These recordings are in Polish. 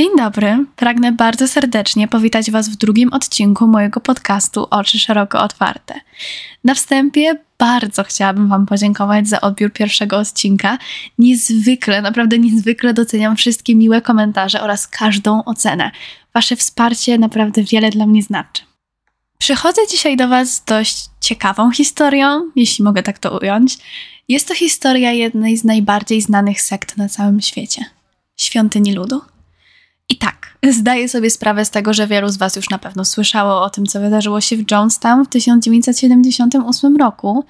Dzień dobry. Pragnę bardzo serdecznie powitać Was w drugim odcinku mojego podcastu Oczy Szeroko Otwarte. Na wstępie bardzo chciałabym Wam podziękować za odbiór pierwszego odcinka. Niezwykle, naprawdę niezwykle doceniam wszystkie miłe komentarze oraz każdą ocenę. Wasze wsparcie naprawdę wiele dla mnie znaczy. Przychodzę dzisiaj do Was z dość ciekawą historią, jeśli mogę tak to ująć. Jest to historia jednej z najbardziej znanych sekt na całym świecie świątyni ludu. I tak, zdaję sobie sprawę z tego, że wielu z Was już na pewno słyszało o tym, co wydarzyło się w Jonestown w 1978 roku.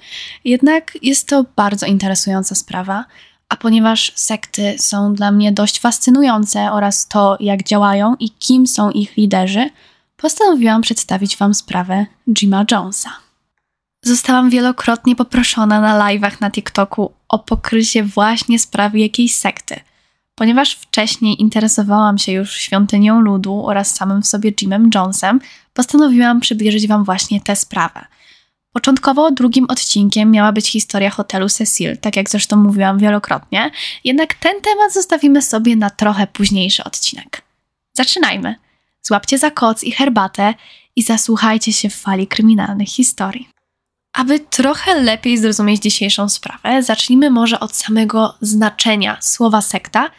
Jednak jest to bardzo interesująca sprawa, a ponieważ sekty są dla mnie dość fascynujące oraz to, jak działają i kim są ich liderzy, postanowiłam przedstawić Wam sprawę Jima Jonesa. Zostałam wielokrotnie poproszona na live'ach na TikToku o pokrycie właśnie sprawy jakiejś sekty – Ponieważ wcześniej interesowałam się już świątynią ludu oraz samym w sobie Jimem Jonesem, postanowiłam przybliżyć Wam właśnie tę sprawę. Początkowo drugim odcinkiem miała być historia hotelu Cecil, tak jak zresztą mówiłam wielokrotnie, jednak ten temat zostawimy sobie na trochę późniejszy odcinek. Zaczynajmy. Złapcie za koc i herbatę i zasłuchajcie się w fali kryminalnych historii. Aby trochę lepiej zrozumieć dzisiejszą sprawę, zacznijmy może od samego znaczenia słowa sekta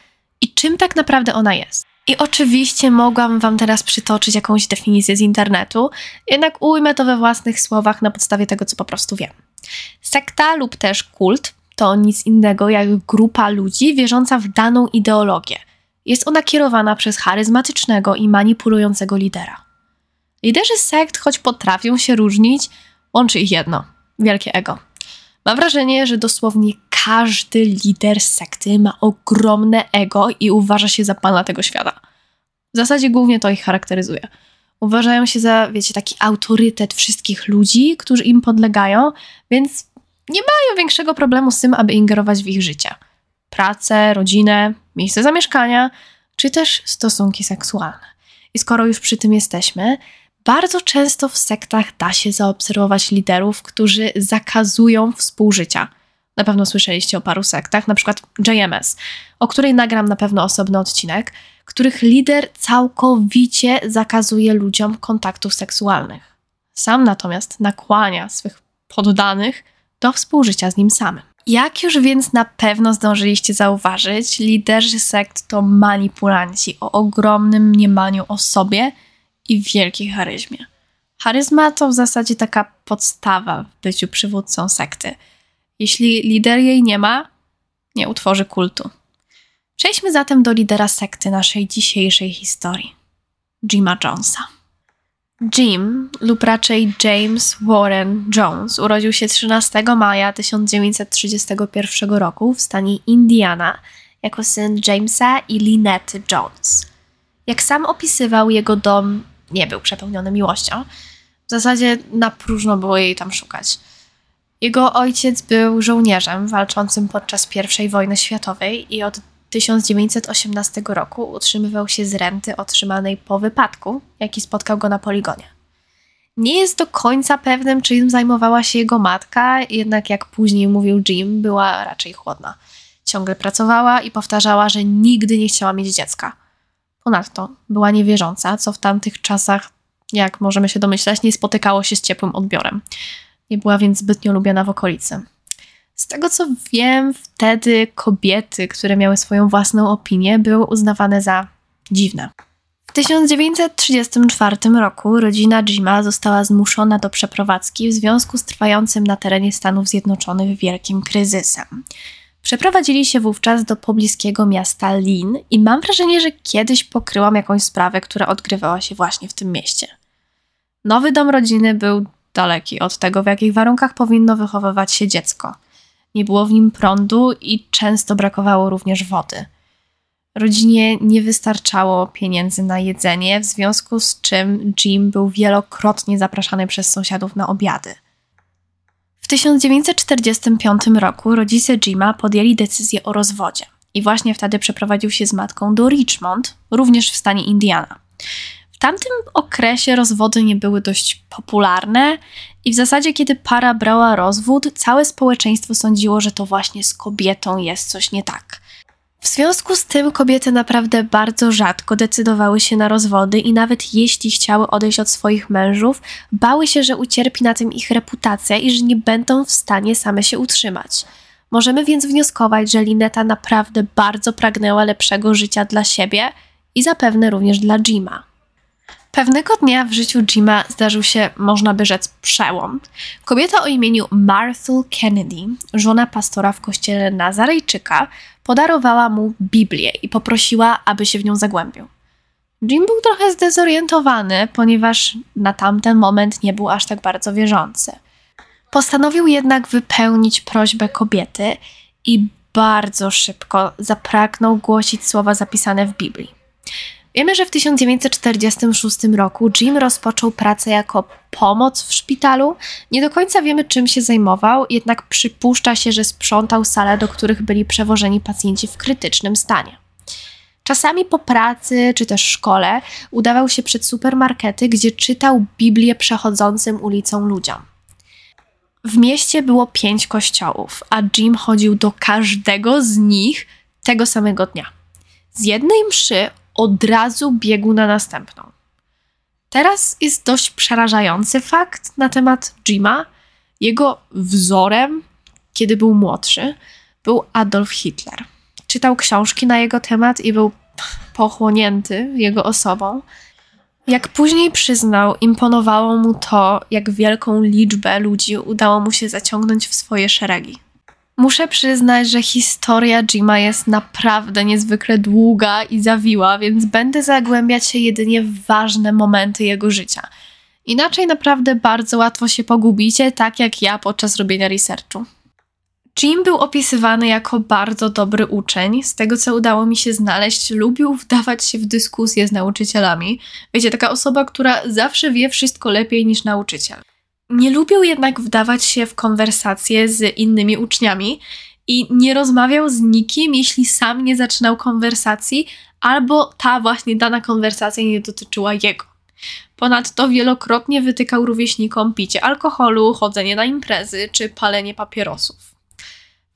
i czym tak naprawdę ona jest. I oczywiście mogłam Wam teraz przytoczyć jakąś definicję z internetu, jednak ujmę to we własnych słowach na podstawie tego, co po prostu wiem. Sekta lub też kult to nic innego jak grupa ludzi wierząca w daną ideologię. Jest ona kierowana przez charyzmatycznego i manipulującego lidera. Liderzy sekt, choć potrafią się różnić, łączy ich jedno wielkie ego. Mam wrażenie, że dosłownie każdy lider sekty ma ogromne ego i uważa się za pana tego świata. W zasadzie głównie to ich charakteryzuje. Uważają się za, wiecie, taki autorytet wszystkich ludzi, którzy im podlegają, więc nie mają większego problemu z tym, aby ingerować w ich życie. Pracę, rodzinę, miejsce zamieszkania, czy też stosunki seksualne. I skoro już przy tym jesteśmy, bardzo często w sektach da się zaobserwować liderów, którzy zakazują współżycia. Na pewno słyszeliście o paru sektach, na przykład JMS, o której nagram na pewno osobny odcinek, których lider całkowicie zakazuje ludziom kontaktów seksualnych. Sam natomiast nakłania swych poddanych do współżycia z nim samym. Jak już więc na pewno zdążyliście zauważyć, liderzy sekt to manipulanci o ogromnym mniemaniu o sobie i wielkiej charyzmie. Charyzma to w zasadzie taka podstawa w byciu przywódcą sekty. Jeśli lider jej nie ma, nie utworzy kultu. Przejdźmy zatem do lidera sekty naszej dzisiejszej historii Jima Jonesa. Jim, lub raczej James Warren Jones, urodził się 13 maja 1931 roku w stanie Indiana jako syn Jamesa i Lynette Jones. Jak sam opisywał, jego dom nie był przepełniony miłością. W zasadzie na próżno było jej tam szukać. Jego ojciec był żołnierzem walczącym podczas I wojny światowej i od 1918 roku utrzymywał się z renty otrzymanej po wypadku, jaki spotkał go na poligonie. Nie jest do końca pewnym, czym zajmowała się jego matka, jednak jak później mówił Jim, była raczej chłodna. Ciągle pracowała i powtarzała, że nigdy nie chciała mieć dziecka. Ponadto była niewierząca, co w tamtych czasach, jak możemy się domyślać, nie spotykało się z ciepłym odbiorem. Nie była więc zbytnio lubiana w okolicy. Z tego co wiem, wtedy kobiety, które miały swoją własną opinię, były uznawane za dziwne. W 1934 roku rodzina Jima została zmuszona do przeprowadzki w związku z trwającym na terenie Stanów Zjednoczonych wielkim kryzysem. Przeprowadzili się wówczas do pobliskiego miasta Lin i mam wrażenie, że kiedyś pokryłam jakąś sprawę, która odgrywała się właśnie w tym mieście. Nowy dom rodziny był daleki od tego, w jakich warunkach powinno wychowywać się dziecko. Nie było w nim prądu i często brakowało również wody. Rodzinie nie wystarczało pieniędzy na jedzenie, w związku z czym Jim był wielokrotnie zapraszany przez sąsiadów na obiady. W 1945 roku rodzice Jima podjęli decyzję o rozwodzie i właśnie wtedy przeprowadził się z matką do Richmond, również w stanie Indiana. W tamtym okresie rozwody nie były dość popularne i w zasadzie, kiedy para brała rozwód, całe społeczeństwo sądziło, że to właśnie z kobietą jest coś nie tak. W związku z tym kobiety naprawdę bardzo rzadko decydowały się na rozwody i nawet jeśli chciały odejść od swoich mężów, bały się, że ucierpi na tym ich reputacja i że nie będą w stanie same się utrzymać. Możemy więc wnioskować, że Lineta naprawdę bardzo pragnęła lepszego życia dla siebie i zapewne również dla Jima. Pewnego dnia w życiu Jima zdarzył się, można by rzec, przełom. Kobieta o imieniu Martha Kennedy, żona pastora w kościele Nazarejczyka, podarowała mu Biblię i poprosiła, aby się w nią zagłębił. Jim był trochę zdezorientowany, ponieważ na tamten moment nie był aż tak bardzo wierzący. Postanowił jednak wypełnić prośbę kobiety i bardzo szybko zapragnął głosić słowa zapisane w Biblii. Wiemy, że w 1946 roku Jim rozpoczął pracę jako pomoc w szpitalu. Nie do końca wiemy, czym się zajmował, jednak przypuszcza się, że sprzątał sale, do których byli przewożeni pacjenci w krytycznym stanie. Czasami po pracy czy też szkole udawał się przed supermarkety, gdzie czytał Biblię przechodzącym ulicą ludziom. W mieście było pięć kościołów, a Jim chodził do każdego z nich tego samego dnia. Z jednej mszy od razu biegł na następną. Teraz jest dość przerażający fakt na temat Jima. Jego wzorem, kiedy był młodszy, był Adolf Hitler. Czytał książki na jego temat i był pochłonięty jego osobą. Jak później przyznał, imponowało mu to, jak wielką liczbę ludzi udało mu się zaciągnąć w swoje szeregi. Muszę przyznać, że historia Jima jest naprawdę niezwykle długa i zawiła, więc będę zagłębiać się jedynie w ważne momenty jego życia. Inaczej naprawdę bardzo łatwo się pogubicie, tak jak ja podczas robienia researchu. Jim był opisywany jako bardzo dobry uczeń. Z tego, co udało mi się znaleźć, lubił wdawać się w dyskusje z nauczycielami. Wiecie, taka osoba, która zawsze wie wszystko lepiej niż nauczyciel. Nie lubił jednak wdawać się w konwersacje z innymi uczniami i nie rozmawiał z nikim, jeśli sam nie zaczynał konwersacji, albo ta właśnie dana konwersacja nie dotyczyła jego. Ponadto wielokrotnie wytykał rówieśnikom picie alkoholu, chodzenie na imprezy czy palenie papierosów.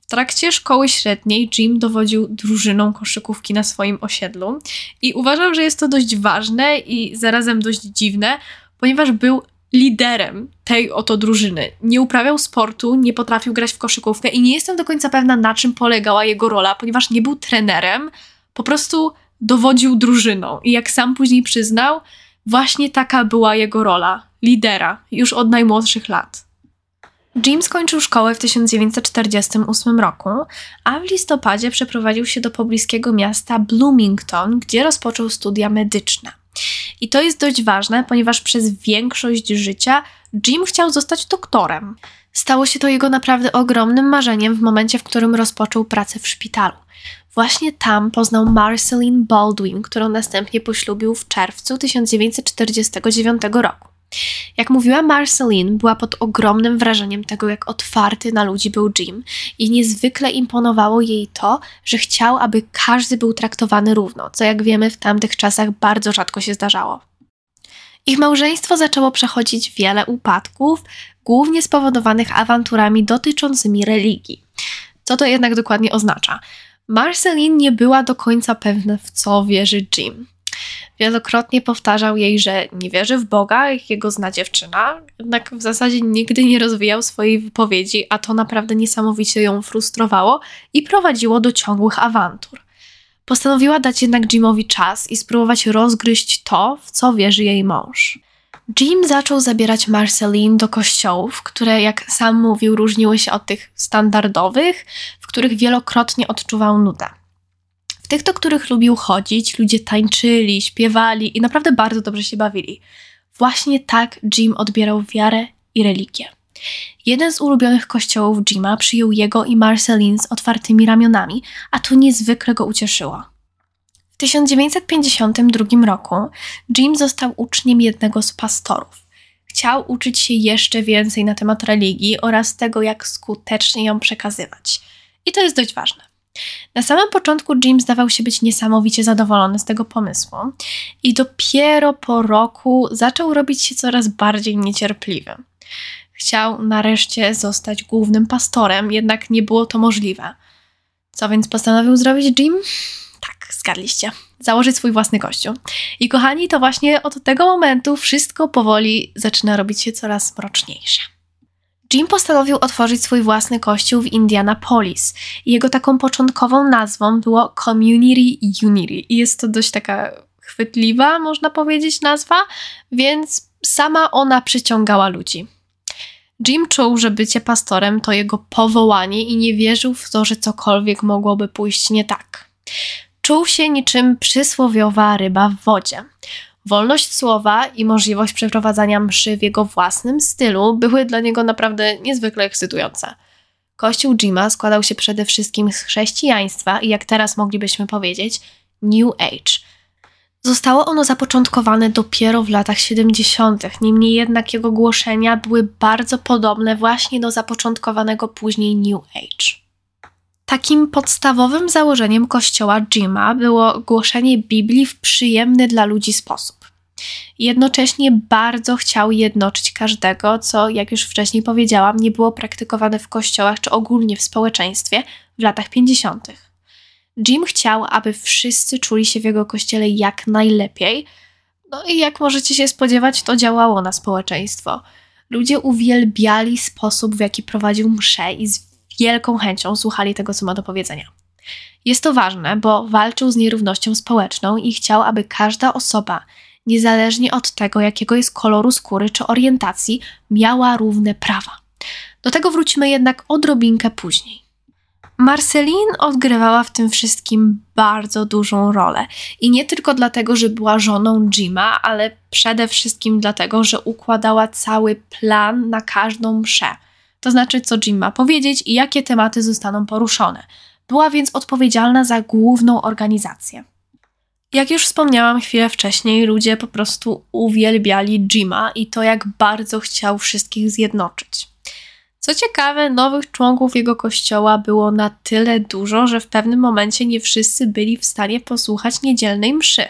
W trakcie szkoły średniej Jim dowodził drużyną koszykówki na swoim osiedlu i uważał, że jest to dość ważne i zarazem dość dziwne, ponieważ był liderem tej oto drużyny. Nie uprawiał sportu, nie potrafił grać w koszykówkę i nie jestem do końca pewna, na czym polegała jego rola, ponieważ nie był trenerem, po prostu dowodził drużyną. I jak sam później przyznał, właśnie taka była jego rola lidera już od najmłodszych lat. Jim skończył szkołę w 1948 roku, a w listopadzie przeprowadził się do pobliskiego miasta Bloomington, gdzie rozpoczął studia medyczne. I to jest dość ważne, ponieważ przez większość życia Jim chciał zostać doktorem. Stało się to jego naprawdę ogromnym marzeniem w momencie, w którym rozpoczął pracę w szpitalu. Właśnie tam poznał Marceline Baldwin, którą następnie poślubił w czerwcu 1949 roku. Jak mówiła Marceline, była pod ogromnym wrażeniem tego, jak otwarty na ludzi był Jim i niezwykle imponowało jej to, że chciał, aby każdy był traktowany równo, co jak wiemy w tamtych czasach bardzo rzadko się zdarzało. Ich małżeństwo zaczęło przechodzić wiele upadków, głównie spowodowanych awanturami dotyczącymi religii. Co to jednak dokładnie oznacza? Marceline nie była do końca pewna, w co wierzy Jim. Wielokrotnie powtarzał jej, że nie wierzy w Boga, jak jego zna dziewczyna, jednak w zasadzie nigdy nie rozwijał swojej wypowiedzi, a to naprawdę niesamowicie ją frustrowało i prowadziło do ciągłych awantur. Postanowiła dać jednak Jimowi czas i spróbować rozgryźć to, w co wierzy jej mąż. Jim zaczął zabierać Marceline do kościołów, które, jak sam mówił, różniły się od tych standardowych, w których wielokrotnie odczuwał nudę. W tych, do których lubił chodzić, ludzie tańczyli, śpiewali i naprawdę bardzo dobrze się bawili. Właśnie tak Jim odbierał wiarę i religię. Jeden z ulubionych kościołów Jima przyjął jego i Marceline z otwartymi ramionami, a to niezwykle go ucieszyło. W 1952 roku Jim został uczniem jednego z pastorów. Chciał uczyć się jeszcze więcej na temat religii oraz tego, jak skutecznie ją przekazywać. I to jest dość ważne. Na samym początku Jim zdawał się być niesamowicie zadowolony z tego pomysłu i dopiero po roku zaczął robić się coraz bardziej niecierpliwy. Chciał nareszcie zostać głównym pastorem, jednak nie było to możliwe. Co więc postanowił zrobić Jim? Tak, zgadliście. Założyć swój własny kościół. I kochani, to właśnie od tego momentu wszystko powoli zaczyna robić się coraz mroczniejsze. Jim postanowił otworzyć swój własny kościół w Indianapolis. Jego taką początkową nazwą było Community Unity. I jest to dość taka chwytliwa, można powiedzieć, nazwa, więc sama ona przyciągała ludzi. Jim czuł, że bycie pastorem to jego powołanie i nie wierzył w to, że cokolwiek mogłoby pójść nie tak. Czuł się niczym przysłowiowa ryba w wodzie. Wolność słowa i możliwość przeprowadzania mszy w jego własnym stylu były dla niego naprawdę niezwykle ekscytujące. Kościół Jima składał się przede wszystkim z chrześcijaństwa i jak teraz moglibyśmy powiedzieć, New Age – Zostało ono zapoczątkowane dopiero w latach 70., niemniej jednak jego głoszenia były bardzo podobne właśnie do zapoczątkowanego później New Age. Takim podstawowym założeniem kościoła Jima było głoszenie Biblii w przyjemny dla ludzi sposób. Jednocześnie bardzo chciał jednoczyć każdego, co, jak już wcześniej powiedziałam, nie było praktykowane w kościołach czy ogólnie w społeczeństwie w latach 50. Jim chciał, aby wszyscy czuli się w jego kościele jak najlepiej. No i jak możecie się spodziewać, to działało na społeczeństwo. Ludzie uwielbiali sposób, w jaki prowadził mszę i z wielką chęcią słuchali tego, co ma do powiedzenia. Jest to ważne, bo walczył z nierównością społeczną i chciał, aby każda osoba, niezależnie od tego, jakiego jest koloru skóry czy orientacji, miała równe prawa. Do tego wrócimy jednak odrobinkę później. Marceline odgrywała w tym wszystkim bardzo dużą rolę. I nie tylko dlatego, że była żoną Jima, ale przede wszystkim dlatego, że układała cały plan na każdą mszę. To znaczy, co Jim ma powiedzieć i jakie tematy zostaną poruszone. Była więc odpowiedzialna za główną organizację. Jak już wspomniałam chwilę wcześniej, ludzie po prostu uwielbiali Jima i to, jak bardzo chciał wszystkich zjednoczyć. Co ciekawe, nowych członków jego kościoła było na tyle dużo, że w pewnym momencie nie wszyscy byli w stanie posłuchać niedzielnej mszy.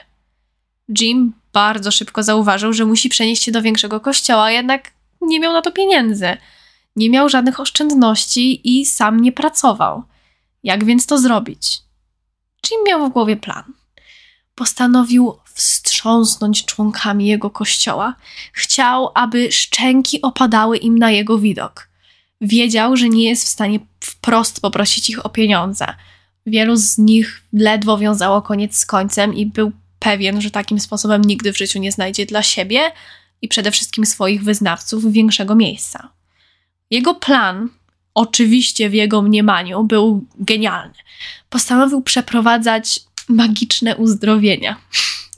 Jim bardzo szybko zauważył, że musi przenieść się do większego kościoła, jednak nie miał na to pieniędzy. Nie miał żadnych oszczędności i sam nie pracował. Jak więc to zrobić? Jim miał w głowie plan. Postanowił wstrząsnąć członkami jego kościoła. Chciał, aby szczęki opadały im na jego widok wiedział, że nie jest w stanie wprost poprosić ich o pieniądze. Wielu z nich ledwo wiązało koniec z końcem i był pewien, że takim sposobem nigdy w życiu nie znajdzie dla siebie i przede wszystkim swoich wyznawców większego miejsca. Jego plan, oczywiście w jego mniemaniu, był genialny. Postanowił przeprowadzać magiczne uzdrowienia.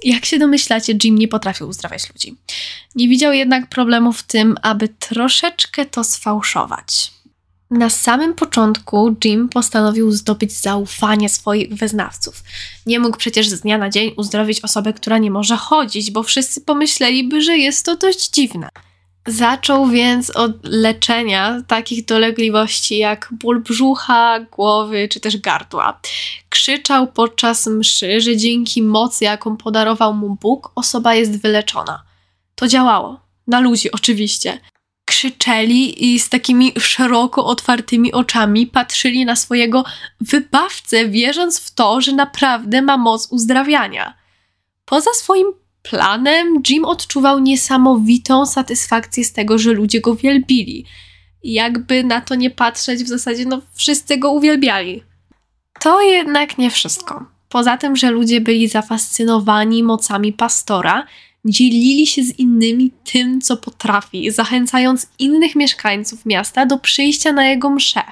Jak się domyślacie, Jim nie potrafił uzdrawiać ludzi. Nie widział jednak problemu w tym, aby troszeczkę to sfałszować. Na samym początku Jim postanowił zdobyć zaufanie swoich wyznawców. Nie mógł przecież z dnia na dzień uzdrowić osobę, która nie może chodzić, bo wszyscy pomyśleliby, że jest to dość dziwne. Zaczął więc od leczenia takich dolegliwości jak ból brzucha, głowy czy też gardła. Krzyczał podczas mszy, że dzięki mocy, jaką podarował mu Bóg, osoba jest wyleczona. To działało. Na ludzi oczywiście. Krzyczeli i z takimi szeroko otwartymi oczami patrzyli na swojego wybawcę, wierząc w to, że naprawdę ma moc uzdrawiania. Poza swoim planem, Jim odczuwał niesamowitą satysfakcję z tego, że ludzie go wielbili. Jakby na to nie patrzeć, w zasadzie no wszyscy go uwielbiali. To jednak nie wszystko. Poza tym, że ludzie byli zafascynowani mocami pastora, dzielili się z innymi tym, co potrafi, zachęcając innych mieszkańców miasta do przyjścia na jego msze.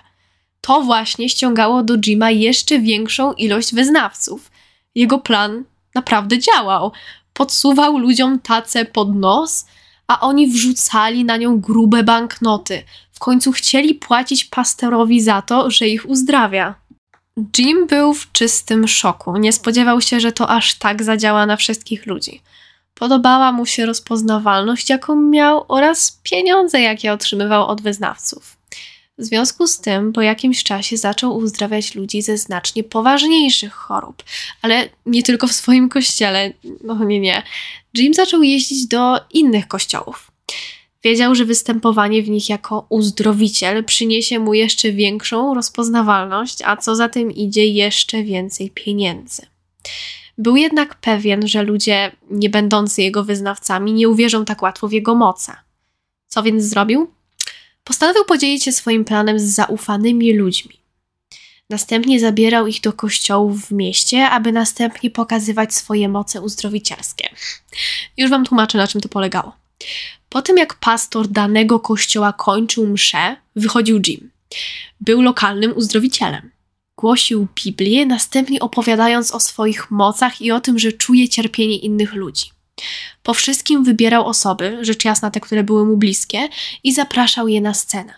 To właśnie ściągało do Jima jeszcze większą ilość wyznawców. Jego plan naprawdę działał podsuwał ludziom tacę pod nos, a oni wrzucali na nią grube banknoty. W końcu chcieli płacić pastorowi za to, że ich uzdrawia. Jim był w czystym szoku. Nie spodziewał się, że to aż tak zadziała na wszystkich ludzi. Podobała mu się rozpoznawalność, jaką miał, oraz pieniądze, jakie otrzymywał od wyznawców. W związku z tym po jakimś czasie zaczął uzdrawiać ludzi ze znacznie poważniejszych chorób, ale nie tylko w swoim kościele. No nie, nie. Jim zaczął jeździć do innych kościołów. Wiedział, że występowanie w nich jako uzdrowiciel przyniesie mu jeszcze większą rozpoznawalność, a co za tym idzie, jeszcze więcej pieniędzy. Był jednak pewien, że ludzie nie będący jego wyznawcami nie uwierzą tak łatwo w jego moce. Co więc zrobił? Postanowił podzielić się swoim planem z zaufanymi ludźmi. Następnie zabierał ich do kościołów w mieście, aby następnie pokazywać swoje moce uzdrowicielskie. Już wam tłumaczę, na czym to polegało. Po tym, jak pastor danego kościoła kończył mszę, wychodził Jim. Był lokalnym uzdrowicielem. Głosił Biblię, następnie opowiadając o swoich mocach i o tym, że czuje cierpienie innych ludzi. Po wszystkim wybierał osoby, rzecz jasna te, które były mu bliskie, i zapraszał je na scenę.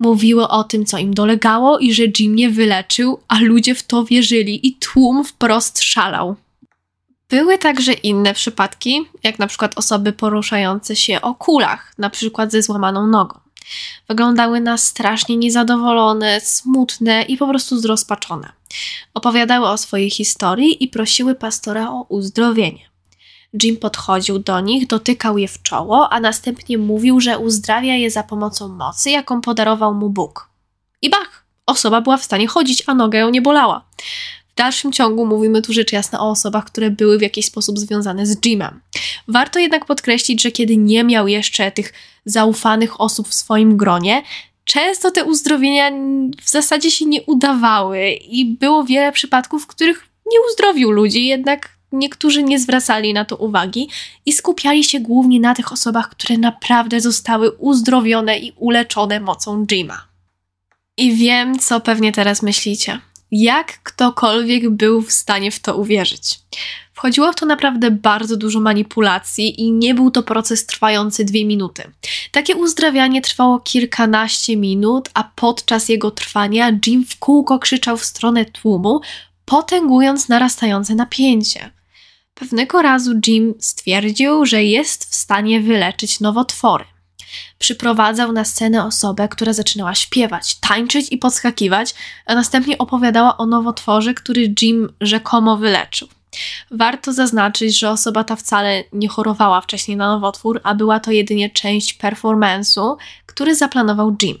Mówiły o tym, co im dolegało i że Jim nie wyleczył, a ludzie w to wierzyli i tłum wprost szalał. Były także inne przypadki, jak na przykład osoby poruszające się o kulach, na przykład ze złamaną nogą. Wyglądały na strasznie niezadowolone, smutne i po prostu zrozpaczone. Opowiadały o swojej historii i prosiły pastora o uzdrowienie. Jim podchodził do nich, dotykał je w czoło, a następnie mówił, że uzdrawia je za pomocą mocy, jaką podarował mu Bóg. I bach! Osoba była w stanie chodzić, a noga ją nie bolała. W dalszym ciągu mówimy tu rzecz jasna o osobach, które były w jakiś sposób związane z Jimem. Warto jednak podkreślić, że kiedy nie miał jeszcze tych zaufanych osób w swoim gronie, często te uzdrowienia w zasadzie się nie udawały i było wiele przypadków, w których nie uzdrowił ludzi, jednak niektórzy nie zwracali na to uwagi i skupiali się głównie na tych osobach, które naprawdę zostały uzdrowione i uleczone mocą Jima. I wiem, co pewnie teraz myślicie jak ktokolwiek był w stanie w to uwierzyć. Wchodziło w to naprawdę bardzo dużo manipulacji i nie był to proces trwający dwie minuty. Takie uzdrawianie trwało kilkanaście minut, a podczas jego trwania Jim w kółko krzyczał w stronę tłumu, potęgując narastające napięcie. Pewnego razu Jim stwierdził, że jest w stanie wyleczyć nowotwory przyprowadzał na scenę osobę, która zaczynała śpiewać, tańczyć i podskakiwać, a następnie opowiadała o nowotworze, który Jim rzekomo wyleczył. Warto zaznaczyć, że osoba ta wcale nie chorowała wcześniej na nowotwór, a była to jedynie część performance'u, który zaplanował Jim.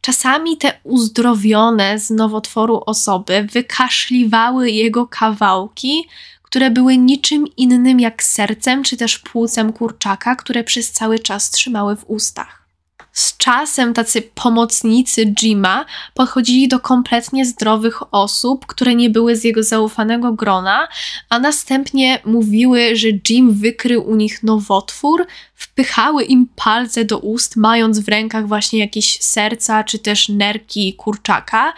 Czasami te uzdrowione z nowotworu osoby wykaszliwały jego kawałki, które były niczym innym jak sercem czy też płucem kurczaka, które przez cały czas trzymały w ustach. Z czasem tacy pomocnicy Jima podchodzili do kompletnie zdrowych osób, które nie były z jego zaufanego grona, a następnie mówiły, że Jim wykrył u nich nowotwór, wpychały im palce do ust, mając w rękach właśnie jakieś serca czy też nerki kurczaka,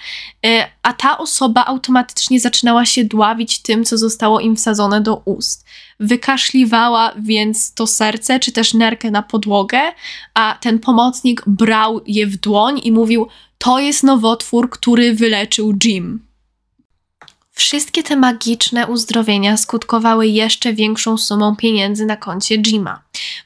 e, a ta osoba automatycznie zaczynała się dławić tym, co zostało im wsadzone do ust wykaszliwała więc to serce czy też nerkę na podłogę, a ten pomocnik brał je w dłoń i mówił: To jest nowotwór, który wyleczył Jim. Wszystkie te magiczne uzdrowienia skutkowały jeszcze większą sumą pieniędzy na koncie Jima.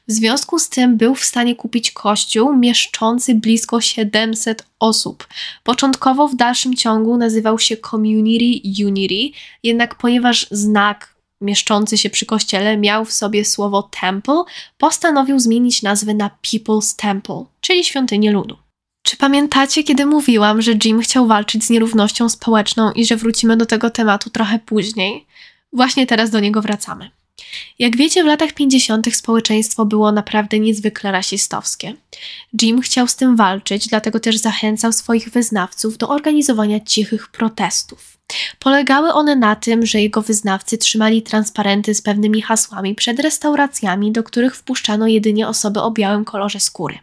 W związku z tym był w stanie kupić kościół mieszczący blisko 700 osób. Początkowo w dalszym ciągu nazywał się Community Unity, jednak ponieważ znak mieszczący się przy kościele miał w sobie słowo temple, postanowił zmienić nazwę na People's Temple, czyli świątynię ludu. Czy pamiętacie, kiedy mówiłam, że Jim chciał walczyć z nierównością społeczną i że wrócimy do tego tematu trochę później? Właśnie teraz do niego wracamy. Jak wiecie, w latach 50. społeczeństwo było naprawdę niezwykle rasistowskie. Jim chciał z tym walczyć, dlatego też zachęcał swoich wyznawców do organizowania cichych protestów. Polegały one na tym, że jego wyznawcy trzymali transparenty z pewnymi hasłami przed restauracjami, do których wpuszczano jedynie osoby o białym kolorze skóry.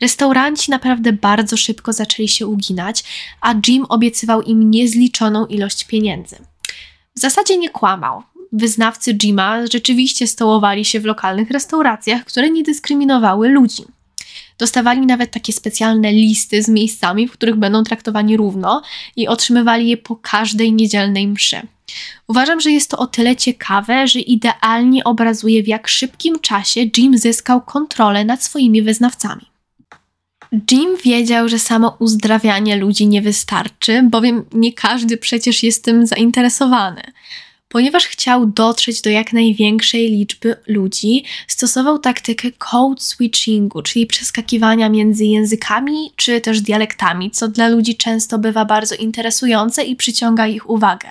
Restauranci naprawdę bardzo szybko zaczęli się uginać, a Jim obiecywał im niezliczoną ilość pieniędzy. W zasadzie nie kłamał. Wyznawcy Jima rzeczywiście stołowali się w lokalnych restauracjach, które nie dyskryminowały ludzi. Dostawali nawet takie specjalne listy z miejscami, w których będą traktowani równo i otrzymywali je po każdej niedzielnej mszy. Uważam, że jest to o tyle ciekawe, że idealnie obrazuje, w jak szybkim czasie Jim zyskał kontrolę nad swoimi wyznawcami. Jim wiedział, że samo uzdrawianie ludzi nie wystarczy, bowiem nie każdy przecież jest tym zainteresowany. Ponieważ chciał dotrzeć do jak największej liczby ludzi, stosował taktykę code switchingu, czyli przeskakiwania między językami czy też dialektami, co dla ludzi często bywa bardzo interesujące i przyciąga ich uwagę.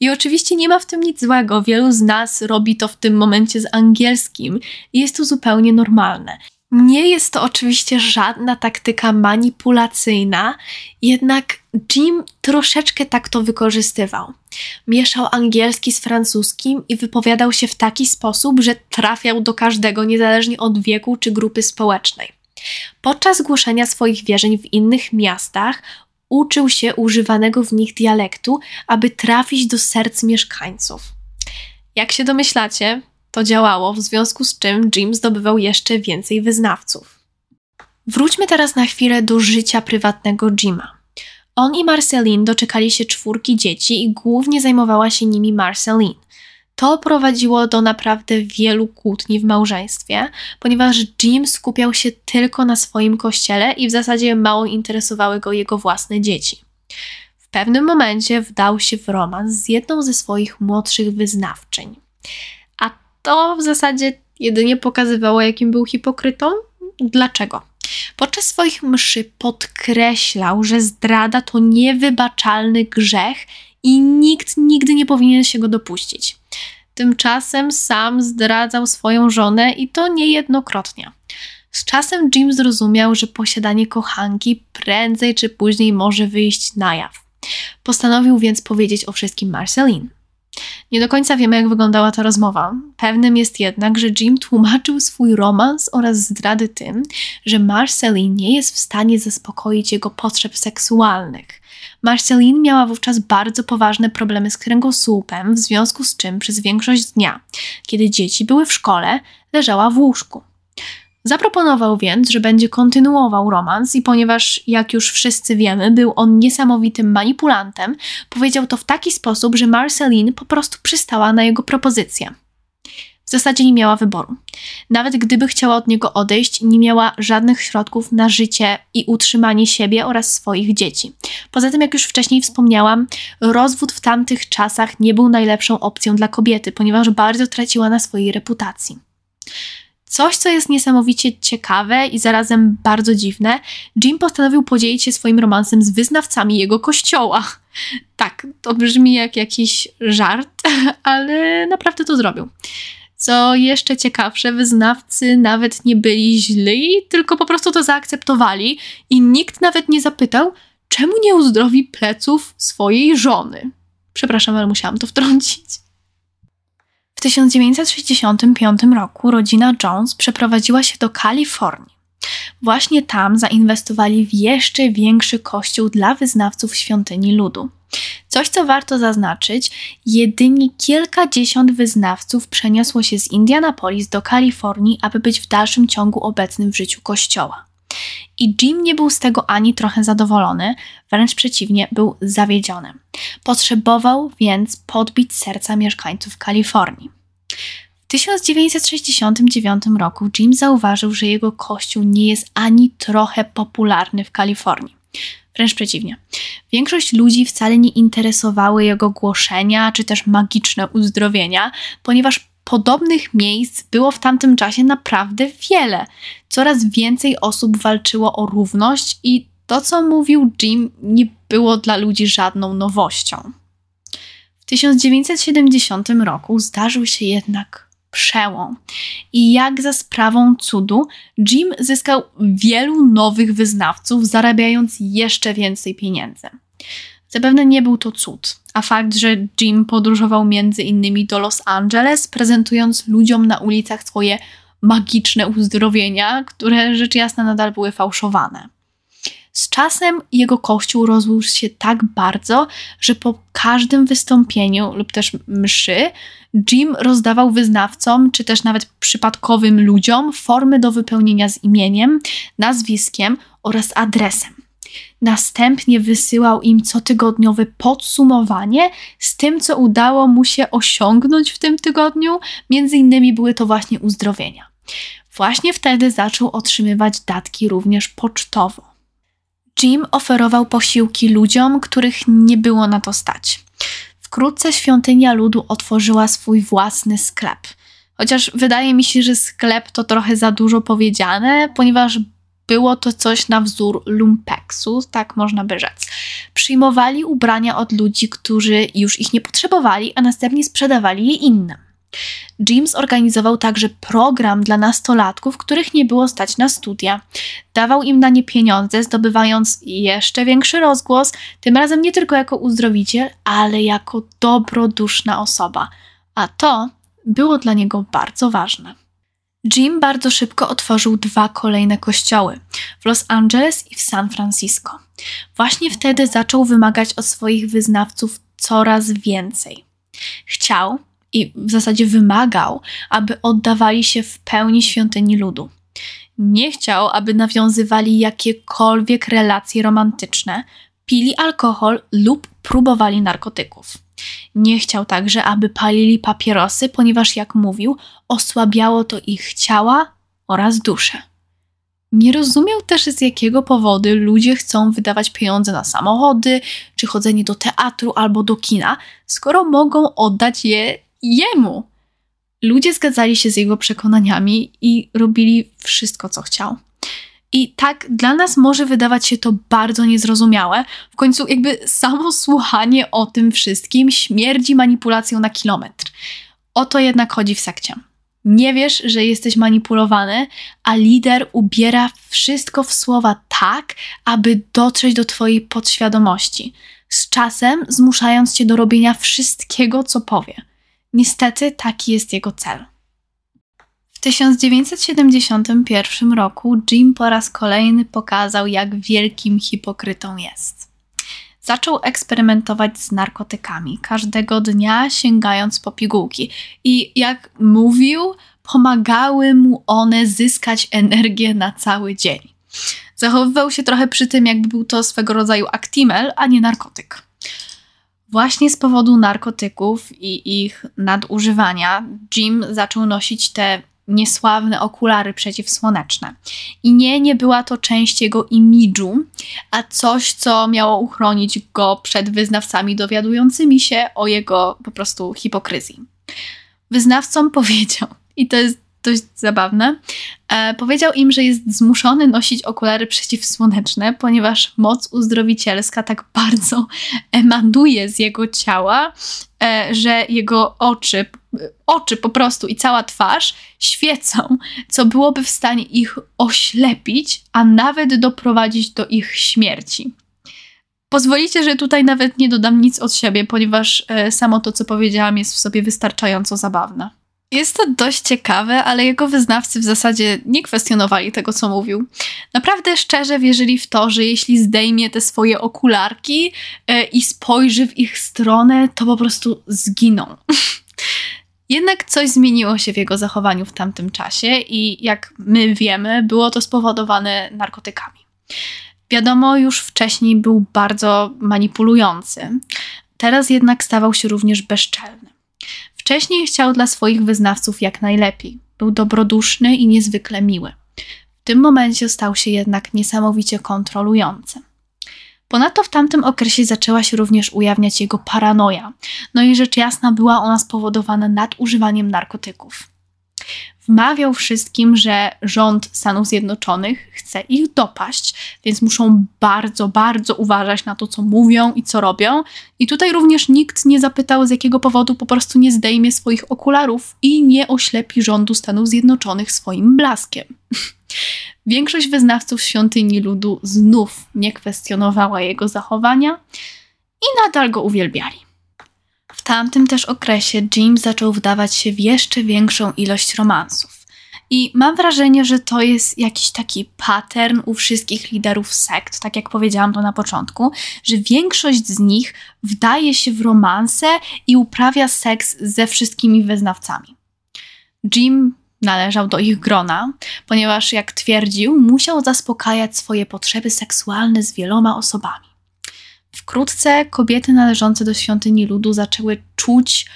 I oczywiście nie ma w tym nic złego, wielu z nas robi to w tym momencie z angielskim i jest to zupełnie normalne. Nie jest to oczywiście żadna taktyka manipulacyjna, jednak Jim troszeczkę tak to wykorzystywał. Mieszał angielski z francuskim i wypowiadał się w taki sposób, że trafiał do każdego, niezależnie od wieku czy grupy społecznej. Podczas głoszenia swoich wierzeń w innych miastach uczył się używanego w nich dialektu, aby trafić do serc mieszkańców. Jak się domyślacie, to działało, w związku z czym Jim zdobywał jeszcze więcej wyznawców. Wróćmy teraz na chwilę do życia prywatnego Jima. On i Marceline doczekali się czwórki dzieci i głównie zajmowała się nimi Marceline. To prowadziło do naprawdę wielu kłótni w małżeństwie, ponieważ Jim skupiał się tylko na swoim kościele i w zasadzie mało interesowały go jego własne dzieci. W pewnym momencie wdał się w romans z jedną ze swoich młodszych wyznawczyń to w zasadzie jedynie pokazywało, jakim był hipokrytą. Dlaczego? Podczas swoich mszy podkreślał, że zdrada to niewybaczalny grzech i nikt nigdy nie powinien się go dopuścić. Tymczasem sam zdradzał swoją żonę i to niejednokrotnie. Z czasem Jim zrozumiał, że posiadanie kochanki prędzej czy później może wyjść na jaw. Postanowił więc powiedzieć o wszystkim Marceline. Nie do końca wiemy, jak wyglądała ta rozmowa. Pewnym jest jednak, że Jim tłumaczył swój romans oraz zdrady tym, że Marceline nie jest w stanie zaspokoić jego potrzeb seksualnych. Marceline miała wówczas bardzo poważne problemy z kręgosłupem, w związku z czym przez większość dnia, kiedy dzieci były w szkole, leżała w łóżku. Zaproponował więc, że będzie kontynuował romans i ponieważ, jak już wszyscy wiemy, był on niesamowitym manipulantem, powiedział to w taki sposób, że Marceline po prostu przystała na jego propozycję. W zasadzie nie miała wyboru. Nawet gdyby chciała od niego odejść, nie miała żadnych środków na życie i utrzymanie siebie oraz swoich dzieci. Poza tym, jak już wcześniej wspomniałam, rozwód w tamtych czasach nie był najlepszą opcją dla kobiety, ponieważ bardzo traciła na swojej reputacji. Coś, co jest niesamowicie ciekawe i zarazem bardzo dziwne, Jim postanowił podzielić się swoim romansem z wyznawcami jego kościoła. Tak, to brzmi jak jakiś żart, ale naprawdę to zrobił. Co jeszcze ciekawsze, wyznawcy nawet nie byli źli, tylko po prostu to zaakceptowali i nikt nawet nie zapytał, czemu nie uzdrowi pleców swojej żony. Przepraszam, ale musiałam to wtrącić. W 1965 roku rodzina Jones przeprowadziła się do Kalifornii. Właśnie tam zainwestowali w jeszcze większy kościół dla wyznawców świątyni ludu. Coś, co warto zaznaczyć, jedynie kilkadziesiąt wyznawców przeniosło się z Indianapolis do Kalifornii, aby być w dalszym ciągu obecnym w życiu kościoła. I Jim nie był z tego ani trochę zadowolony, wręcz przeciwnie, był zawiedziony. Potrzebował więc podbić serca mieszkańców Kalifornii. W 1969 roku Jim zauważył, że jego kościół nie jest ani trochę popularny w Kalifornii. Wręcz przeciwnie. Większość ludzi wcale nie interesowały jego głoszenia czy też magiczne uzdrowienia, ponieważ podobnych miejsc było w tamtym czasie naprawdę wiele. Coraz więcej osób walczyło o równość i to, co mówił Jim, nie było dla ludzi żadną nowością. W 1970 roku zdarzył się jednak przełom. I jak za sprawą cudu, Jim zyskał wielu nowych wyznawców, zarabiając jeszcze więcej pieniędzy. Zapewne nie był to cud, a fakt, że Jim podróżował między innymi do Los Angeles, prezentując ludziom na ulicach swoje magiczne uzdrowienia, które rzecz jasna nadal były fałszowane. Z czasem jego kościół rozrósł się tak bardzo, że po każdym wystąpieniu lub też mszy Jim rozdawał wyznawcom, czy też nawet przypadkowym ludziom formy do wypełnienia z imieniem, nazwiskiem oraz adresem. Następnie wysyłał im cotygodniowe podsumowanie z tym, co udało mu się osiągnąć w tym tygodniu. Między innymi były to właśnie uzdrowienia. Właśnie wtedy zaczął otrzymywać datki również pocztowo. Jim oferował posiłki ludziom, których nie było na to stać. Wkrótce świątynia ludu otworzyła swój własny sklep. Chociaż wydaje mi się, że sklep to trochę za dużo powiedziane, ponieważ było to coś na wzór lumpeksu, tak można by rzec. Przyjmowali ubrania od ludzi, którzy już ich nie potrzebowali, a następnie sprzedawali je innym. Jim zorganizował także program dla nastolatków, których nie było stać na studia. Dawał im na nie pieniądze, zdobywając jeszcze większy rozgłos, tym razem nie tylko jako uzdrowiciel, ale jako dobroduszna osoba. A to było dla niego bardzo ważne. Jim bardzo szybko otworzył dwa kolejne kościoły w Los Angeles i w San Francisco. Właśnie wtedy zaczął wymagać od swoich wyznawców coraz więcej. Chciał i w zasadzie wymagał, aby oddawali się w pełni świątyni ludu. Nie chciał, aby nawiązywali jakiekolwiek relacje romantyczne, pili alkohol lub próbowali narkotyków. Nie chciał także, aby palili papierosy, ponieważ, jak mówił, osłabiało to ich ciała oraz duszę. Nie rozumiał też, z jakiego powodu ludzie chcą wydawać pieniądze na samochody, czy chodzenie do teatru albo do kina, skoro mogą oddać je jemu. Ludzie zgadzali się z jego przekonaniami i robili wszystko, co chciał. I tak dla nas może wydawać się to bardzo niezrozumiałe. W końcu, jakby samo słuchanie o tym wszystkim śmierdzi manipulacją na kilometr. O to jednak chodzi w sekcie. Nie wiesz, że jesteś manipulowany, a lider ubiera wszystko w słowa tak, aby dotrzeć do Twojej podświadomości, z czasem zmuszając Cię do robienia wszystkiego, co powie. Niestety taki jest jego cel. W 1971 roku Jim po raz kolejny pokazał, jak wielkim hipokrytą jest. Zaczął eksperymentować z narkotykami, każdego dnia sięgając po pigułki. I jak mówił, pomagały mu one zyskać energię na cały dzień. Zachowywał się trochę przy tym, jakby był to swego rodzaju aktimel, a nie narkotyk. Właśnie z powodu narkotyków i ich nadużywania Jim zaczął nosić te niesławne okulary przeciwsłoneczne. I nie, nie była to część jego imidżu, a coś, co miało uchronić go przed wyznawcami dowiadującymi się o jego po prostu hipokryzji. Wyznawcom powiedział, i to jest dość zabawne. E, powiedział im, że jest zmuszony nosić okulary przeciwsłoneczne, ponieważ moc uzdrowicielska tak bardzo emanuje z jego ciała, e, że jego oczy, oczy po prostu i cała twarz świecą, co byłoby w stanie ich oślepić, a nawet doprowadzić do ich śmierci. Pozwolicie, że tutaj nawet nie dodam nic od siebie, ponieważ e, samo to, co powiedziałam, jest w sobie wystarczająco zabawne. Jest to dość ciekawe, ale jego wyznawcy w zasadzie nie kwestionowali tego, co mówił. Naprawdę szczerze wierzyli w to, że jeśli zdejmie te swoje okularki e, i spojrzy w ich stronę, to po prostu zginą. Jednak coś zmieniło się w jego zachowaniu w tamtym czasie i jak my wiemy, było to spowodowane narkotykami. Wiadomo, już wcześniej był bardzo manipulujący. Teraz jednak stawał się również bezczelny. Wcześniej chciał dla swoich wyznawców jak najlepiej. Był dobroduszny i niezwykle miły. W tym momencie stał się jednak niesamowicie kontrolujący. Ponadto w tamtym okresie zaczęła się również ujawniać jego paranoja, no i rzecz jasna była ona spowodowana nadużywaniem narkotyków. Wmawiał wszystkim, że rząd Stanów Zjednoczonych chce ich dopaść, więc muszą bardzo, bardzo uważać na to, co mówią i co robią. I tutaj również nikt nie zapytał, z jakiego powodu po prostu nie zdejmie swoich okularów i nie oślepi rządu Stanów Zjednoczonych swoim blaskiem. Większość wyznawców świątyni ludu znów nie kwestionowała jego zachowania i nadal go uwielbiali. W tamtym też okresie Jim zaczął wdawać się w jeszcze większą ilość romansów. I mam wrażenie, że to jest jakiś taki pattern u wszystkich liderów sekt, tak jak powiedziałam to na początku, że większość z nich wdaje się w romanse i uprawia seks ze wszystkimi wyznawcami. Jim należał do ich grona, ponieważ, jak twierdził, musiał zaspokajać swoje potrzeby seksualne z wieloma osobami. Wkrótce kobiety należące do świątyni ludu zaczęły czuć,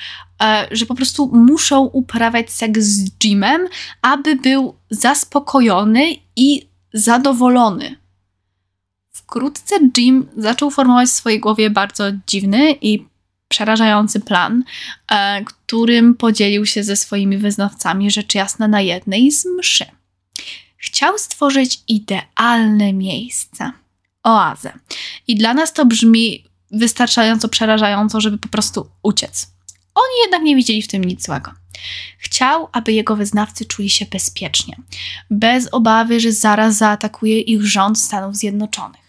e, że po prostu muszą uprawiać seks z Jimem, aby był zaspokojony i zadowolony. Wkrótce Jim zaczął formować w swojej głowie bardzo dziwny i przerażający plan, e, którym podzielił się ze swoimi wyznawcami rzecz jasna na jednej z mszy. Chciał stworzyć idealne miejsce, oazę. I dla nas to brzmi wystarczająco przerażająco, żeby po prostu uciec. Oni jednak nie widzieli w tym nic złego. Chciał, aby jego wyznawcy czuli się bezpiecznie, bez obawy, że zaraz zaatakuje ich rząd Stanów Zjednoczonych.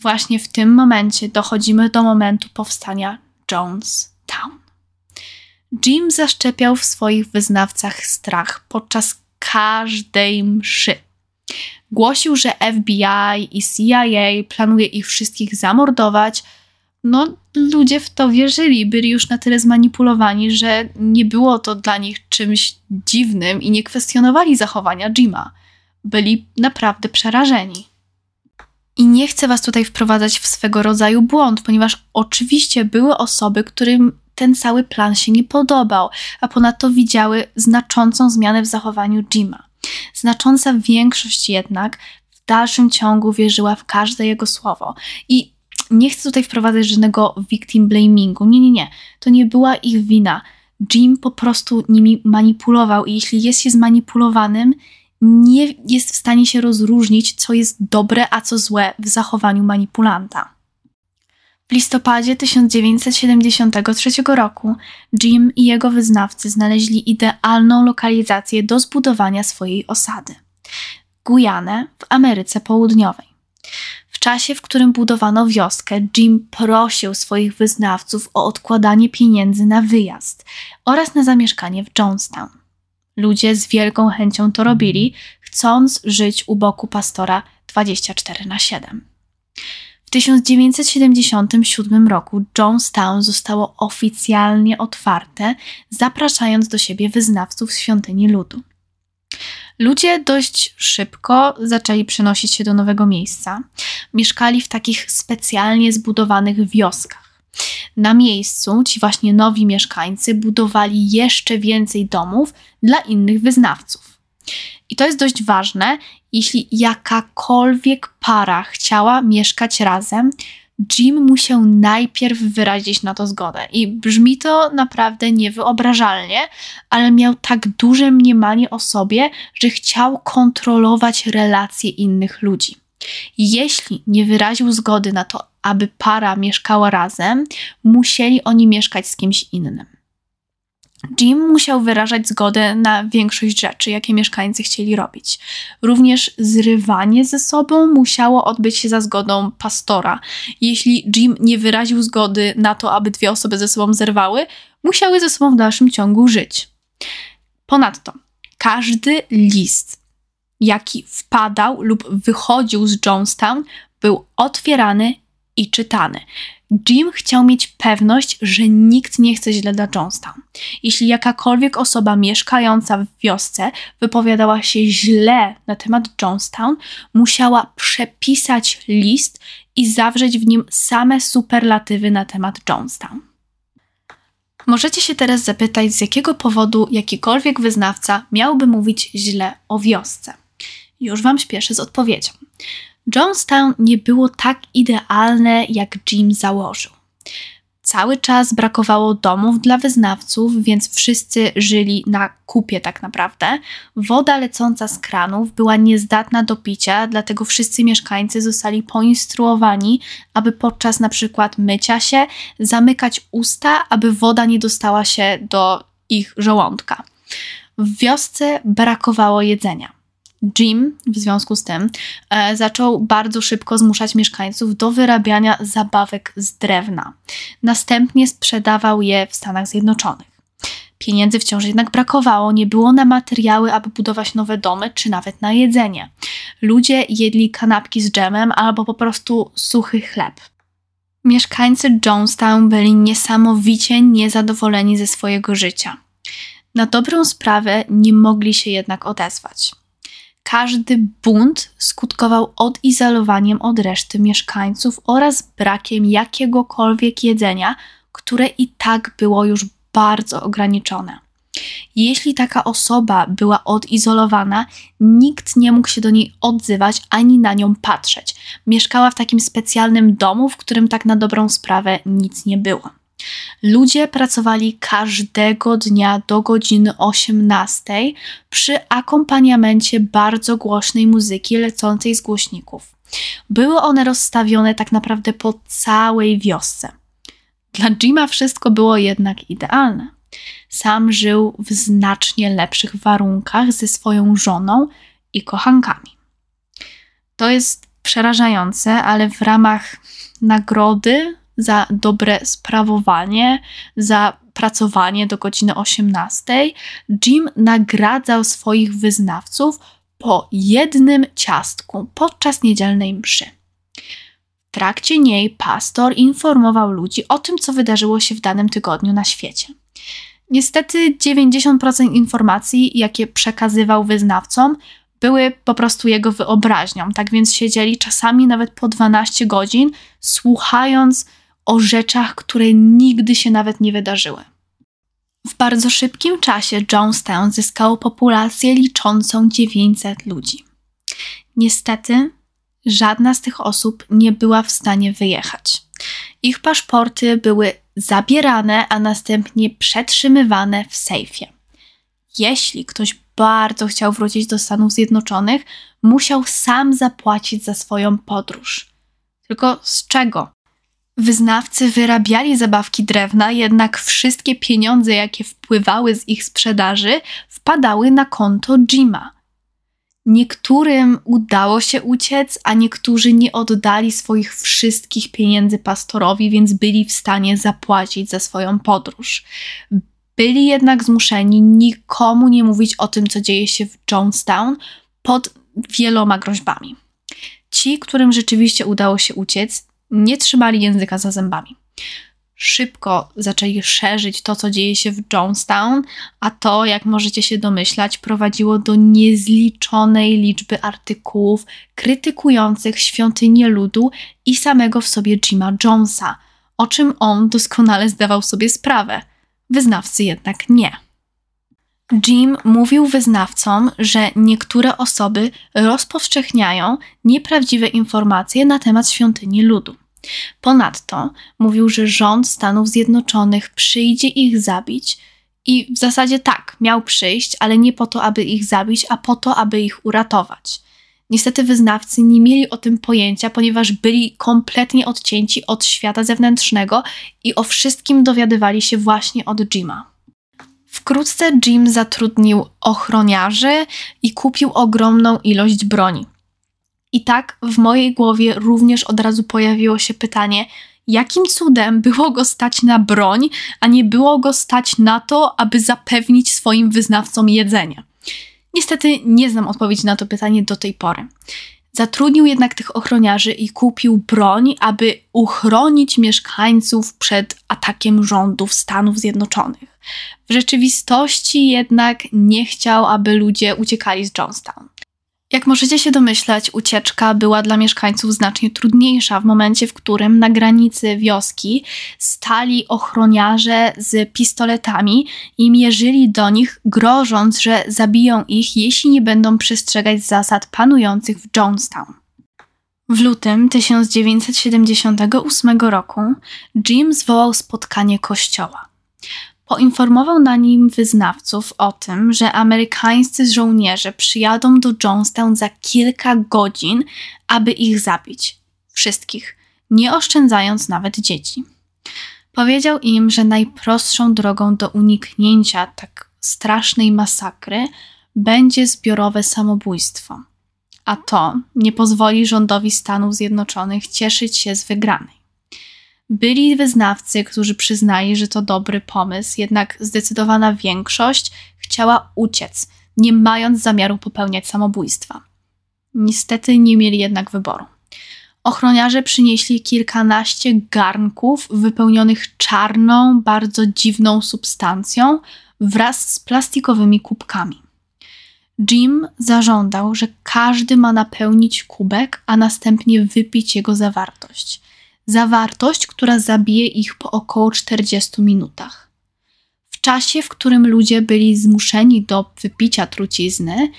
Właśnie w tym momencie dochodzimy do momentu powstania Jonestown. Jim zaszczepiał w swoich wyznawcach strach podczas każdej mszy. Głosił, że FBI i CIA planuje ich wszystkich zamordować. No, ludzie w to wierzyli, byli już na tyle zmanipulowani, że nie było to dla nich czymś dziwnym i nie kwestionowali zachowania Jima. Byli naprawdę przerażeni. I nie chcę Was tutaj wprowadzać w swego rodzaju błąd, ponieważ oczywiście były osoby, którym ten cały plan się nie podobał, a ponadto widziały znaczącą zmianę w zachowaniu Jima. Znacząca większość jednak w dalszym ciągu wierzyła w każde jego słowo. I nie chcę tutaj wprowadzać żadnego victim blamingu. Nie, nie, nie. To nie była ich wina. Jim po prostu nimi manipulował i jeśli jest się zmanipulowanym, nie jest w stanie się rozróżnić, co jest dobre, a co złe w zachowaniu manipulanta. W listopadzie 1973 roku Jim i jego wyznawcy znaleźli idealną lokalizację do zbudowania swojej osady Gujanę w Ameryce Południowej. W czasie, w którym budowano wioskę, Jim prosił swoich wyznawców o odkładanie pieniędzy na wyjazd oraz na zamieszkanie w Jonestown. Ludzie z wielką chęcią to robili, chcąc żyć u boku pastora 24 na 7. W 1977 roku Jonestown zostało oficjalnie otwarte, zapraszając do siebie wyznawców świątyni ludu. Ludzie dość szybko zaczęli przenosić się do nowego miejsca. Mieszkali w takich specjalnie zbudowanych wioskach. Na miejscu ci właśnie nowi mieszkańcy budowali jeszcze więcej domów dla innych wyznawców. I to jest dość ważne, jeśli jakakolwiek para chciała mieszkać razem, Jim musiał najpierw wyrazić na to zgodę. I brzmi to naprawdę niewyobrażalnie, ale miał tak duże mniemanie o sobie, że chciał kontrolować relacje innych ludzi. Jeśli nie wyraził zgody na to, aby para mieszkała razem, musieli oni mieszkać z kimś innym. Jim musiał wyrażać zgodę na większość rzeczy, jakie mieszkańcy chcieli robić. Również zrywanie ze sobą musiało odbyć się za zgodą pastora. Jeśli Jim nie wyraził zgody na to, aby dwie osoby ze sobą zerwały, musiały ze sobą w dalszym ciągu żyć. Ponadto, każdy list, jaki wpadał lub wychodził z Jonestown, był otwierany i czytany. Jim chciał mieć pewność, że nikt nie chce źle dla Jonestown. Jeśli jakakolwiek osoba mieszkająca w wiosce wypowiadała się źle na temat Jonestown, musiała przepisać list i zawrzeć w nim same superlatywy na temat Jonestown. Możecie się teraz zapytać, z jakiego powodu jakikolwiek wyznawca miałby mówić źle o wiosce. Już Wam śpieszę z odpowiedzią. Jonestown nie było tak idealne, jak Jim założył. Cały czas brakowało domów dla wyznawców, więc wszyscy żyli na kupie tak naprawdę. Woda lecąca z kranów była niezdatna do picia, dlatego wszyscy mieszkańcy zostali poinstruowani, aby podczas na przykład mycia się zamykać usta, aby woda nie dostała się do ich żołądka. W wiosce brakowało jedzenia. Jim w związku z tym e, zaczął bardzo szybko zmuszać mieszkańców do wyrabiania zabawek z drewna. Następnie sprzedawał je w Stanach Zjednoczonych. Pieniędzy wciąż jednak brakowało, nie było na materiały, aby budować nowe domy, czy nawet na jedzenie. Ludzie jedli kanapki z dżemem albo po prostu suchy chleb. Mieszkańcy Jonestown byli niesamowicie niezadowoleni ze swojego życia. Na dobrą sprawę nie mogli się jednak odezwać. Każdy bunt skutkował odizolowaniem od reszty mieszkańców oraz brakiem jakiegokolwiek jedzenia, które i tak było już bardzo ograniczone. Jeśli taka osoba była odizolowana, nikt nie mógł się do niej odzywać ani na nią patrzeć. Mieszkała w takim specjalnym domu, w którym tak na dobrą sprawę nic nie było. Ludzie pracowali każdego dnia do godziny 18 przy akompaniamencie bardzo głośnej muzyki lecącej z głośników. Były one rozstawione tak naprawdę po całej wiosce. Dla Jima wszystko było jednak idealne. Sam żył w znacznie lepszych warunkach ze swoją żoną i kochankami. To jest przerażające, ale w ramach nagrody za dobre sprawowanie, za pracowanie do godziny 18, Jim nagradzał swoich wyznawców po jednym ciastku podczas niedzielnej mszy. W trakcie niej pastor informował ludzi o tym, co wydarzyło się w danym tygodniu na świecie. Niestety 90% informacji, jakie przekazywał wyznawcom, były po prostu jego wyobraźnią. Tak więc siedzieli czasami nawet po 12 godzin, słuchając o rzeczach, które nigdy się nawet nie wydarzyły. W bardzo szybkim czasie Jonestown zyskało populację liczącą 900 ludzi. Niestety, żadna z tych osób nie była w stanie wyjechać. Ich paszporty były zabierane, a następnie przetrzymywane w sejfie. Jeśli ktoś bardzo chciał wrócić do Stanów Zjednoczonych, musiał sam zapłacić za swoją podróż. Tylko z czego? Wyznawcy wyrabiali zabawki drewna, jednak wszystkie pieniądze, jakie wpływały z ich sprzedaży, wpadały na konto Jima. Niektórym udało się uciec, a niektórzy nie oddali swoich wszystkich pieniędzy pastorowi, więc byli w stanie zapłacić za swoją podróż. Byli jednak zmuszeni nikomu nie mówić o tym, co dzieje się w Jonestown pod wieloma groźbami. Ci, którym rzeczywiście udało się uciec, nie trzymali języka za zębami. Szybko zaczęli szerzyć to, co dzieje się w Jonestown, a to, jak możecie się domyślać, prowadziło do niezliczonej liczby artykułów krytykujących świątynię ludu i samego w sobie Jima Jonesa, o czym on doskonale zdawał sobie sprawę. Wyznawcy jednak nie. Jim mówił wyznawcom, że niektóre osoby rozpowszechniają nieprawdziwe informacje na temat świątyni ludu. Ponadto mówił, że rząd Stanów Zjednoczonych przyjdzie ich zabić i w zasadzie tak, miał przyjść, ale nie po to, aby ich zabić, a po to, aby ich uratować. Niestety wyznawcy nie mieli o tym pojęcia, ponieważ byli kompletnie odcięci od świata zewnętrznego i o wszystkim dowiadywali się właśnie od Jima. Wkrótce Jim zatrudnił ochroniarzy i kupił ogromną ilość broni. I tak w mojej głowie również od razu pojawiło się pytanie, jakim cudem było go stać na broń, a nie było go stać na to, aby zapewnić swoim wyznawcom jedzenie. Niestety nie znam odpowiedzi na to pytanie do tej pory. Zatrudnił jednak tych ochroniarzy i kupił broń, aby uchronić mieszkańców przed atakiem rządów Stanów Zjednoczonych. W rzeczywistości jednak nie chciał, aby ludzie uciekali z Johnstown. Jak możecie się domyślać, ucieczka była dla mieszkańców znacznie trudniejsza w momencie, w którym na granicy wioski stali ochroniarze z pistoletami i mierzyli do nich, grożąc, że zabiją ich, jeśli nie będą przestrzegać zasad panujących w Jonestown. W lutym 1978 roku Jim zwołał spotkanie kościoła poinformował na nim wyznawców o tym, że amerykańscy żołnierze przyjadą do Jonestown za kilka godzin, aby ich zabić. Wszystkich, nie oszczędzając nawet dzieci. Powiedział im, że najprostszą drogą do uniknięcia tak strasznej masakry będzie zbiorowe samobójstwo, a to nie pozwoli rządowi Stanów Zjednoczonych cieszyć się z wygranej. Byli wyznawcy, którzy przyznali, że to dobry pomysł, jednak zdecydowana większość chciała uciec, nie mając zamiaru popełniać samobójstwa. Niestety nie mieli jednak wyboru. Ochroniarze przynieśli kilkanaście garnków wypełnionych czarną, bardzo dziwną substancją wraz z plastikowymi kubkami. Jim zażądał, że każdy ma napełnić kubek, a następnie wypić jego zawartość zawartość, która zabije ich po około 40 minutach. W czasie, w którym ludzie byli zmuszeni do wypicia trucizny,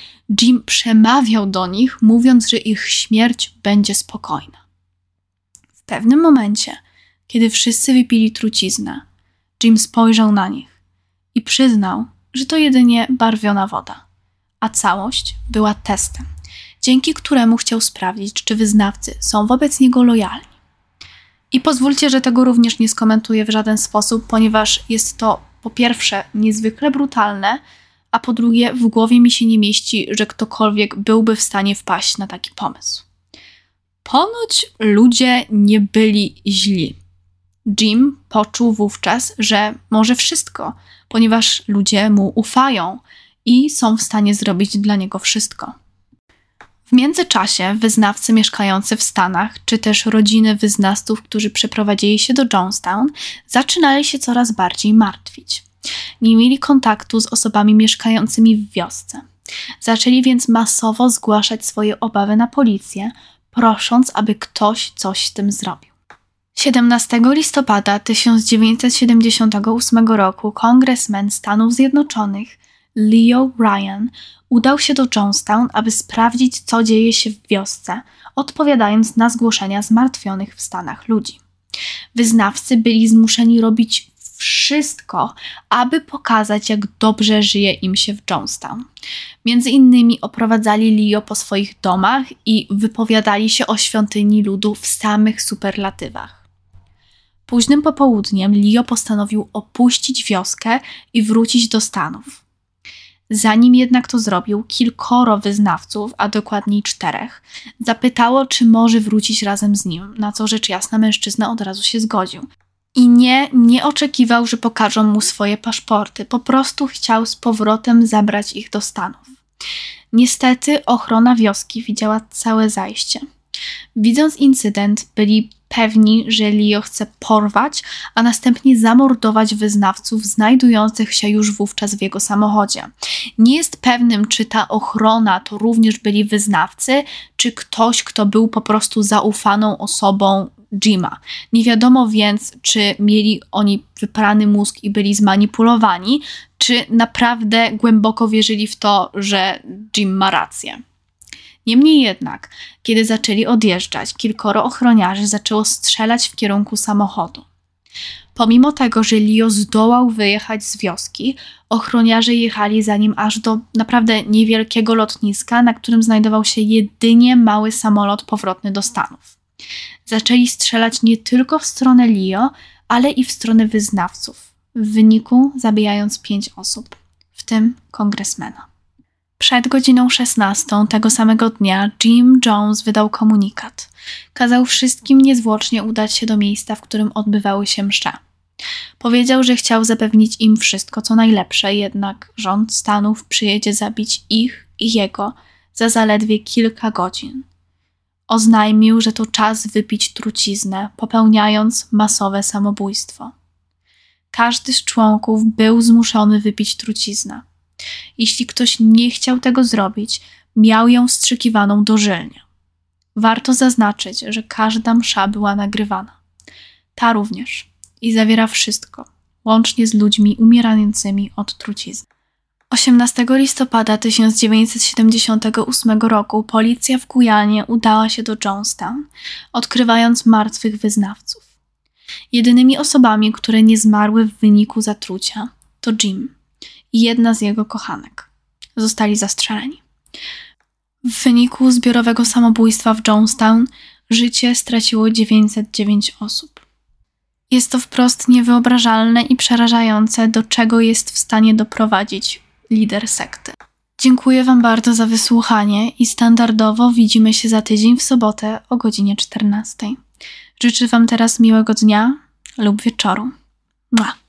Jim przemawiał do nich, mówiąc, że ich śmierć będzie spokojna. W pewnym momencie, kiedy wszyscy wypili truciznę, Jim spojrzał na nich i przyznał, że to jedynie barwiona woda, a całość była testem, dzięki któremu chciał sprawdzić, czy wyznawcy są wobec niego lojalni. I pozwólcie, że tego również nie skomentuję w żaden sposób, ponieważ jest to po pierwsze niezwykle brutalne, a po drugie w głowie mi się nie mieści, że ktokolwiek byłby w stanie wpaść na taki pomysł. Ponoć ludzie nie byli źli. Jim poczuł wówczas, że może wszystko, ponieważ ludzie mu ufają i są w stanie zrobić dla niego wszystko. W międzyczasie wyznawcy mieszkający w Stanach, czy też rodziny wyznawców, którzy przeprowadzili się do Jonestown, zaczynali się coraz bardziej martwić. Nie mieli kontaktu z osobami mieszkającymi w wiosce. Zaczęli więc masowo zgłaszać swoje obawy na policję, prosząc, aby ktoś coś z tym zrobił. 17 listopada 1978 roku kongresmen Stanów Zjednoczonych Leo Ryan udał się do Jonestown, aby sprawdzić, co dzieje się w wiosce, odpowiadając na zgłoszenia zmartwionych w Stanach ludzi. Wyznawcy byli zmuszeni robić wszystko, aby pokazać, jak dobrze żyje im się w Jonestown. Między innymi oprowadzali Leo po swoich domach i wypowiadali się o świątyni ludu w samych superlatywach. Późnym popołudniem Leo postanowił opuścić wioskę i wrócić do Stanów. Zanim jednak to zrobił, kilkoro wyznawców, a dokładniej czterech, zapytało, czy może wrócić razem z nim, na co rzecz jasna mężczyzna od razu się zgodził. I nie, nie oczekiwał, że pokażą mu swoje paszporty, po prostu chciał z powrotem zabrać ich do Stanów. Niestety ochrona wioski widziała całe zajście. Widząc incydent, byli pewni, że Leo chce porwać, a następnie zamordować wyznawców znajdujących się już wówczas w jego samochodzie. Nie jest pewnym, czy ta ochrona to również byli wyznawcy, czy ktoś, kto był po prostu zaufaną osobą Jima. Nie wiadomo więc, czy mieli oni wyprany mózg i byli zmanipulowani, czy naprawdę głęboko wierzyli w to, że Jim ma rację. Niemniej jednak, kiedy zaczęli odjeżdżać, kilkoro ochroniarzy zaczęło strzelać w kierunku samochodu. Pomimo tego, że Leo zdołał wyjechać z wioski, ochroniarze jechali za nim aż do naprawdę niewielkiego lotniska, na którym znajdował się jedynie mały samolot powrotny do Stanów. Zaczęli strzelać nie tylko w stronę Leo, ale i w stronę wyznawców, w wyniku zabijając pięć osób, w tym kongresmena. Przed godziną 16 tego samego dnia Jim Jones wydał komunikat. Kazał wszystkim niezwłocznie udać się do miejsca, w którym odbywały się msze. Powiedział, że chciał zapewnić im wszystko co najlepsze, jednak rząd Stanów przyjedzie zabić ich i jego za zaledwie kilka godzin. Oznajmił, że to czas wypić truciznę, popełniając masowe samobójstwo. Każdy z członków był zmuszony wypić truciznę. Jeśli ktoś nie chciał tego zrobić, miał ją wstrzykiwaną dożylnie. Warto zaznaczyć, że każda msza była nagrywana. Ta również i zawiera wszystko, łącznie z ludźmi umierającymi od trucizny. 18 listopada 1978 roku policja w Gujanie udała się do Jonestown, odkrywając martwych wyznawców. Jedynymi osobami, które nie zmarły w wyniku zatrucia, to Jim i jedna z jego kochanek. Zostali zastrzeleni. W wyniku zbiorowego samobójstwa w Jonestown życie straciło 909 osób. Jest to wprost niewyobrażalne i przerażające, do czego jest w stanie doprowadzić lider sekty. Dziękuję Wam bardzo za wysłuchanie i standardowo widzimy się za tydzień w sobotę o godzinie 14. Życzę Wam teraz miłego dnia lub wieczoru. Mua.